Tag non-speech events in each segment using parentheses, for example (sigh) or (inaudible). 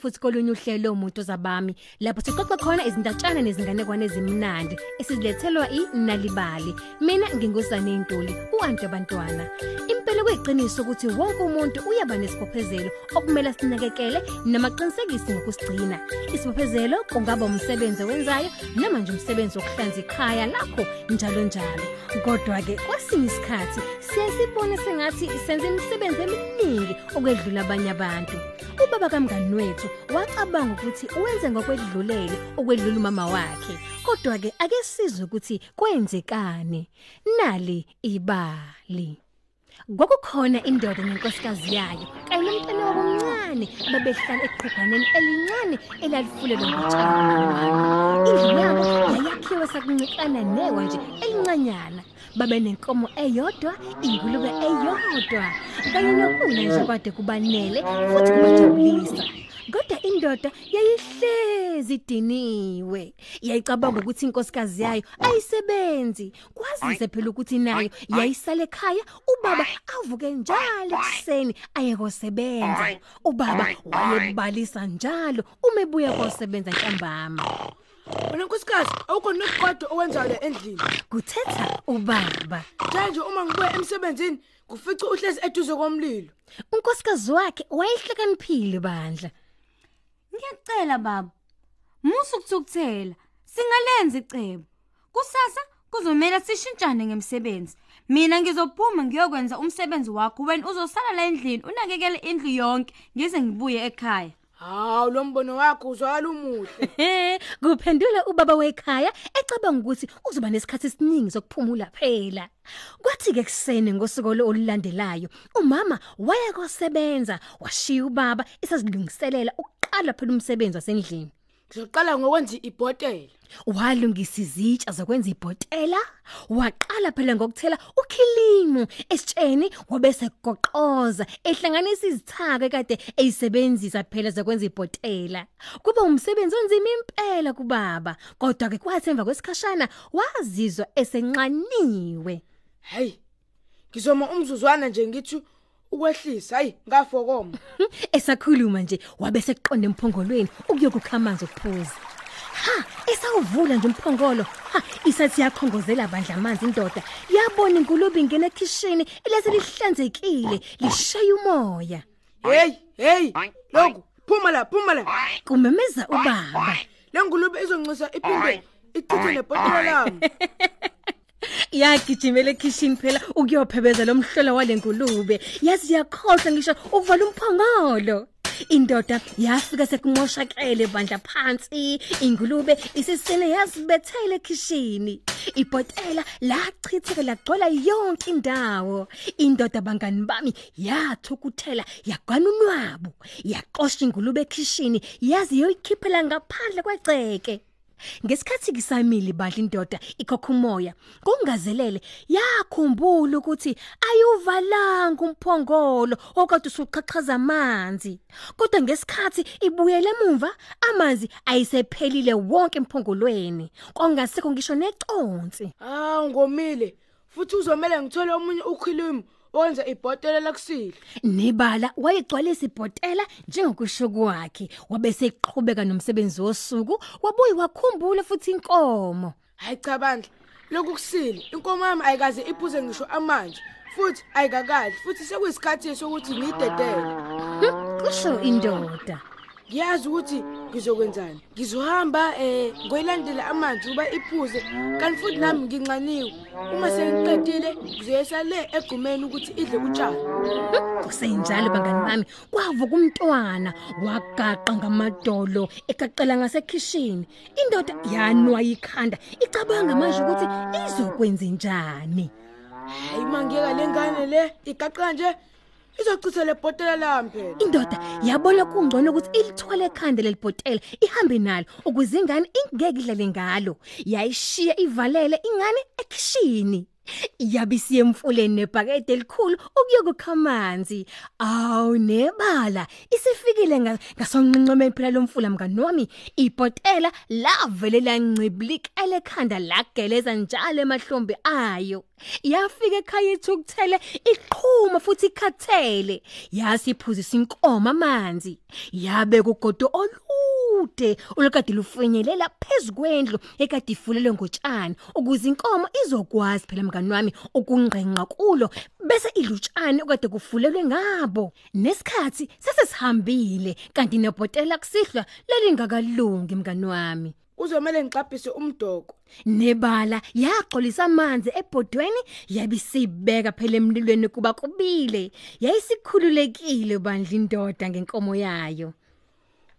sivele sinamukele futhi kolunye uhlelo lomuntu zabami lapho sixoxa khona izindatshana nezinganekwane ezimnandi esizilethelwa iNalibali. Mina ngingusane Ntuli uanti abantwana. Impela kuyiqiniso ukuthi wonke umuntu uyaba nesibophezelo okumele sinakekele namaqinisekisi ngokusigcina. Isibophezelo kungaba umsebenzi owenzayo noma nje umsebenzi wokuhlanza ikhaya lakho njalo njalo. Kodwa ke kwesinye isikhathi siyasibona sengathi senze imisebenzi eminingi okwedlula abanye abantu. Ubaba kamngani wethu wacabanga ukuthi wenze ngokwedlulele okwedlula umama wakhe kodwa ke ake sizwe ukuthi kwenzekani nali ibali Kwakukhona indoda nenkosikazi yayo kanye nomntwana wabo omncane ababehlala eqhuganeni elincane elalifulelwe ngotshani. Indlu yabo yayakhiwe sakuncikana newa nje elincanyana. Babe nenkomo eyodwa, ingulube eyodwa, kanye nokunye nje kade kubanele futhi kubajabulisa. Kodwa indoda yayihlezi idiniwe. Yayicabanga ukuthi inkosikazi yayo ayisebenzi. Kwazise phela ukuthi nayo yayisale ekhaya ubaba avuke njalo ekseni aye kosebenza. Ubaba wayebalisa njalo uma ebuya kosebenza ntambama. Wena nkosikazi awukho nokuqodo owenzayo le endlini. Kuthetha ubaba. Manje uma ngibuya emsebenzini kufica uhlezi eduze komlilo. Unkosikazi wakhe wayehlakaniphile bandla. Ngiyacela baba. Musu ukuthukuthela. Singalenza icebo. Kusasa kuzomela sishintshane ngemsebenzi. Mina ngizophuma ngiyokwenza umsebenzi wakho wena uzosala la endlini unakekele indlu yonke ngize ngibuye ekhaya. Hawu lo mbono wakho uzwakala umuhle. He, (laughs) kuphendula ubaba wekhaya ecabanga ukuthi uzoba nesikhathi esiningi sokuphumula phela. Kwathi ke kusene ngosuku lo olulandelayo, umama waya kosebenza, washiya ubaba isazilungiselela ukuqala phela umsebenzi wasendlini. Ngizoqala ngokwenza ibhotela. Walungisa izitsha zokwenza ibhotela, waqala phela ngokuthela ukhilimu esitsheni wabese goqoza ehlanganisa izithaka kade eyisebenzisa phela zokwenza ibhotela. Kuba umsebenzi onzima impela kubaba, kodwa ke kwathi emva kwesikhashana wazizwa esenqaniwe. Hey. Ngizoma umzuzwana nje ngithi ukwehlisa hayi ngafokoma. (laughs) Esakhuluma nje wabese eqonda emphongolweni ukuyokukha amanzi okuphuza. Ha, esawuvula nje umphongolo. Ha, isathi yakhongozela bandla amanzi indoda. Yabona inkulubi ingena ekitchen elase lihlanzekile, lishaya umoya. Hey, hey. Lokhu phuma la, phuma la. Kumemeza ubaba. Le ngulube izoncisa iphinde ichithe nebhotela lami. (laughs) Yagijimela ekitchen phela ukuyophebeza lomhlola walengulube. Yazi yakhohlwa ngisho ukuvala umphongolo. Indoda yafika sekunqoshakele bandla phansi. Ingulube isisene yazibethele ekishini ibhotela lachitheka lagcwala yonke indawo. Indoda bangani bami yathukuthela yagwanunwabu yaqosha ingulube ekishini yazi yoyikhiphela ngaphandle kwegceke Ngesikhathi kisamili badla indoda ikhokha umoya kungazelele yakhumbula ukuthi ayuvalanga umphongolo okade usuqhaqhaza amanzi. Kodwa ngesikhathi ibuyele emuva amanzi ayisephelile wonke emphongolweni. Kongasekho ngisho neconsi. Ah ngomile. Futhi uzomela ngithole omunye ukhilimu owenza ibhotela lakusile. Nebala wayegcwalisa ibhotela njengokusho kwakhe wabese eqhubeka nomsebenzi wosuku wabuye wakhumbula futhi inkomo Hayi cha bandla. Lokhu kusile. Inkomo yami ayikaze iphuze ngisho amanje. Futhi ayikakadli futhi sekuyisikhathi sokuthi ngiyidedele. Hm, kusho indoda Ngiyazi ukuthi ngizokwenzani. Ngizohamba eh ngoyilandela amanzi uba iphuze kanti futhi nami nginxaniwe. Uma sengiqedile ngizoyesa le egumeni ukuthi idle utshani. (laughs) kusenjalo bangani bami kwavuka umntwana wagaqa ngamadolo ekaqela ngasekitchen indoda yanwa ikhanda icabanga manje ukuthi izokwenza njani Hayi mangiyeka lengane le igaqa nje izochitha le bhotela lami phela. indoda yabona kungcono ukuthi ilithwale ekhanda lelibhotela ihambe nalo ukuze ingane ingeke idlale ngalo yayishiya ivalele ingane ekitchen yabisiye emfuleni nebhakede elikhulu ukuyokukha amanzi. Awu nebala. Isifikile nga- ngasonqenqemeni phela lomfula mngani wami. Ibhotela lavele lanciblikele ekhanda lageleza njalo emahlombe ayo. Yafika ekhaya ithukuthele iqhuma futhi ikhathele. Yasiphuzisa inkomo amanzi. Yabe kugodo olude olukade lufinyelela phezukwendlu ekade ifulelwe ngotshani ukuze inkomo izokwazi phela mngani wami ukungqenqa kulo bese idlutshani okade kufulelwe ngabo. Nesikhathi sesesihambile kanti nebhotela kusihlwa lalingakalungi mngani wami. Uzomela ngixabhise umdoko. nebala yaxolisa amanzi ebhodweni yabisibeka phela emlilweni kuba kubile. Yayisikhululekile bandla indoda ngenkomo yayo.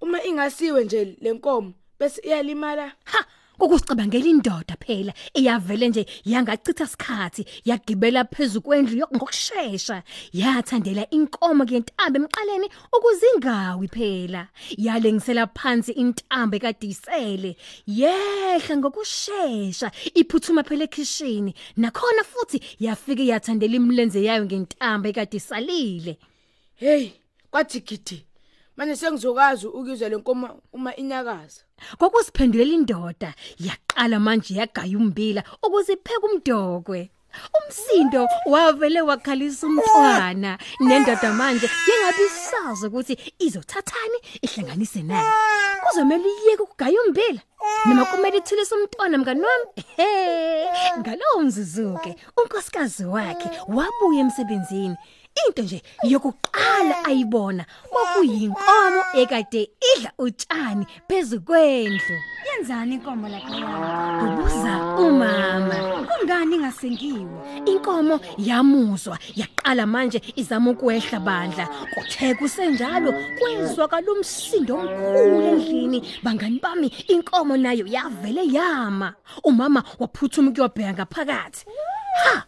Uma ingasiwe nje lenkomo bese iyalimala. ha ukusicabangela indoda phela iyavele nje yangachitha isikhathi yagibela phezukwendlu yok- ngokusheshsha yathandela inkomo ngentambo emqaleni ukuzingawi phela yalengisela phansi intambo ekadisele yehla ngokusheshsha iphuthuma phela ekitchen nakhona futhi yafike yathandela imlenze yayo ngentambo ekadisalile Hey, kwathi gidi. Manje sengizokwazi ukuzwa lenkomo uma inyakaza. Kokusiphendulela indoda yaqala manje yagaya umbila ukuze ipheke umdokwe. Umsindo wavele wakhalisa umntwana nendoda manje yengabe isazi ukuthi izothathani ihlanganise naye. Kuzomela iyeke ukugaya umbila noma kumele ithulise umntwana mngani wami. He, ngalowo mzuzuke unkosikazi wakhe wabuya emsebenzini. Into nje yokuqala ayibona kwakuyinkomo ekade idla utshani phezukwendlu. Yenzani inkomo lapha yayo? Ubuza umama. Kungani ingasengiwe? Inkomo yamuzwa yaqala manje izama ukwehla bandla. Kuthe kusenjalo kwezwakala umsindo omkhulu endlini. Bangani bami inkomo nayo yavele yama. Umama waphuthuma ukuyobheka ngaphakathi. Ha!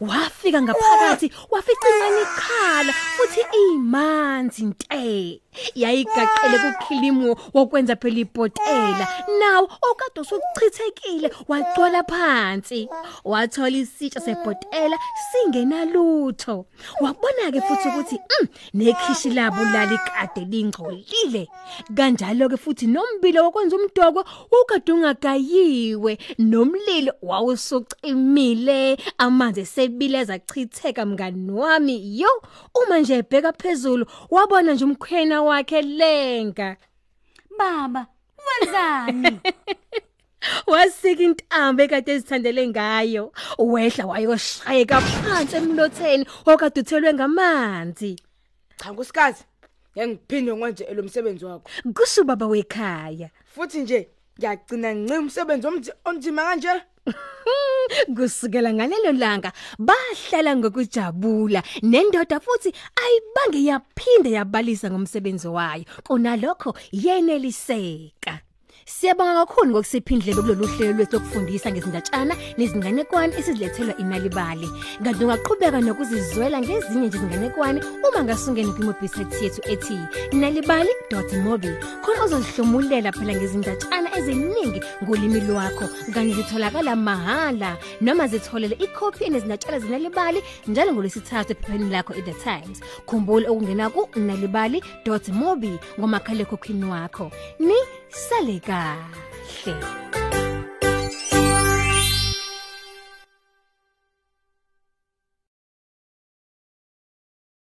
Wafika ngaphakathi wafica incane ikhala futhi imanzi nte. Yayigaqele kukhilimo wokwenza phela ibhotela. Nawo okade usuchithekile wagcwala phansi. Wathola isitsha sebhotela singenalutho. Wabona ke futhi ukuthi mm, nekhishi labo lali kade lingcolile. Kanjalo ke futhi nombilo wokwenza umdoko ukade ungagayiwe nomlilo wawusucimile amanzi sebileza chitheka mngani wami yo uma nje ebheka phezulu wabona nje umkhwena wakhe lenga Baba, wenzani? (laughs) wasika intambo ekade ezithandele ngayo wehla wayoshayeka phansi emlotheni okade uthelwe ngamanzi Cha nkosikazi, ngiyakuphinde ngenze lo msebenzi wakho. kusho baba wekhaya Futhi nje ngiyagcina nci umsebenzi omthi onzima kanje. (laughs) kusukela ngalelo langa bahlala ngokujabula. Nendoda futhi ayibange yaphinde yabalisa ngomsebenzi wayo. Kunalokho yeneliseka. Siyabonga kakhulu ngokusiphindlela kulolu hlelo lwethu lokufundisa ngezindatshana nezinganekwane esizilethelwa iNalibali. Kanti ungaqhubeka nokuzizwela ngezinye nje izinganekwane uma ngasungena kwimobhisaythi yethu ethi nalibali.mobi. Khona uzozihlumulela phela ngezindatshana eziningi ngolimi lwakho. Kanti zitholakala mahala noma zitholele ikhophi enezindatshana zenalibali njalo ngolwesithathu ephepheni lakho eThe Times. Khumbula ukungena ku nalibali.mobi ngomakhalekhukhwini wakho. Ni sale kahle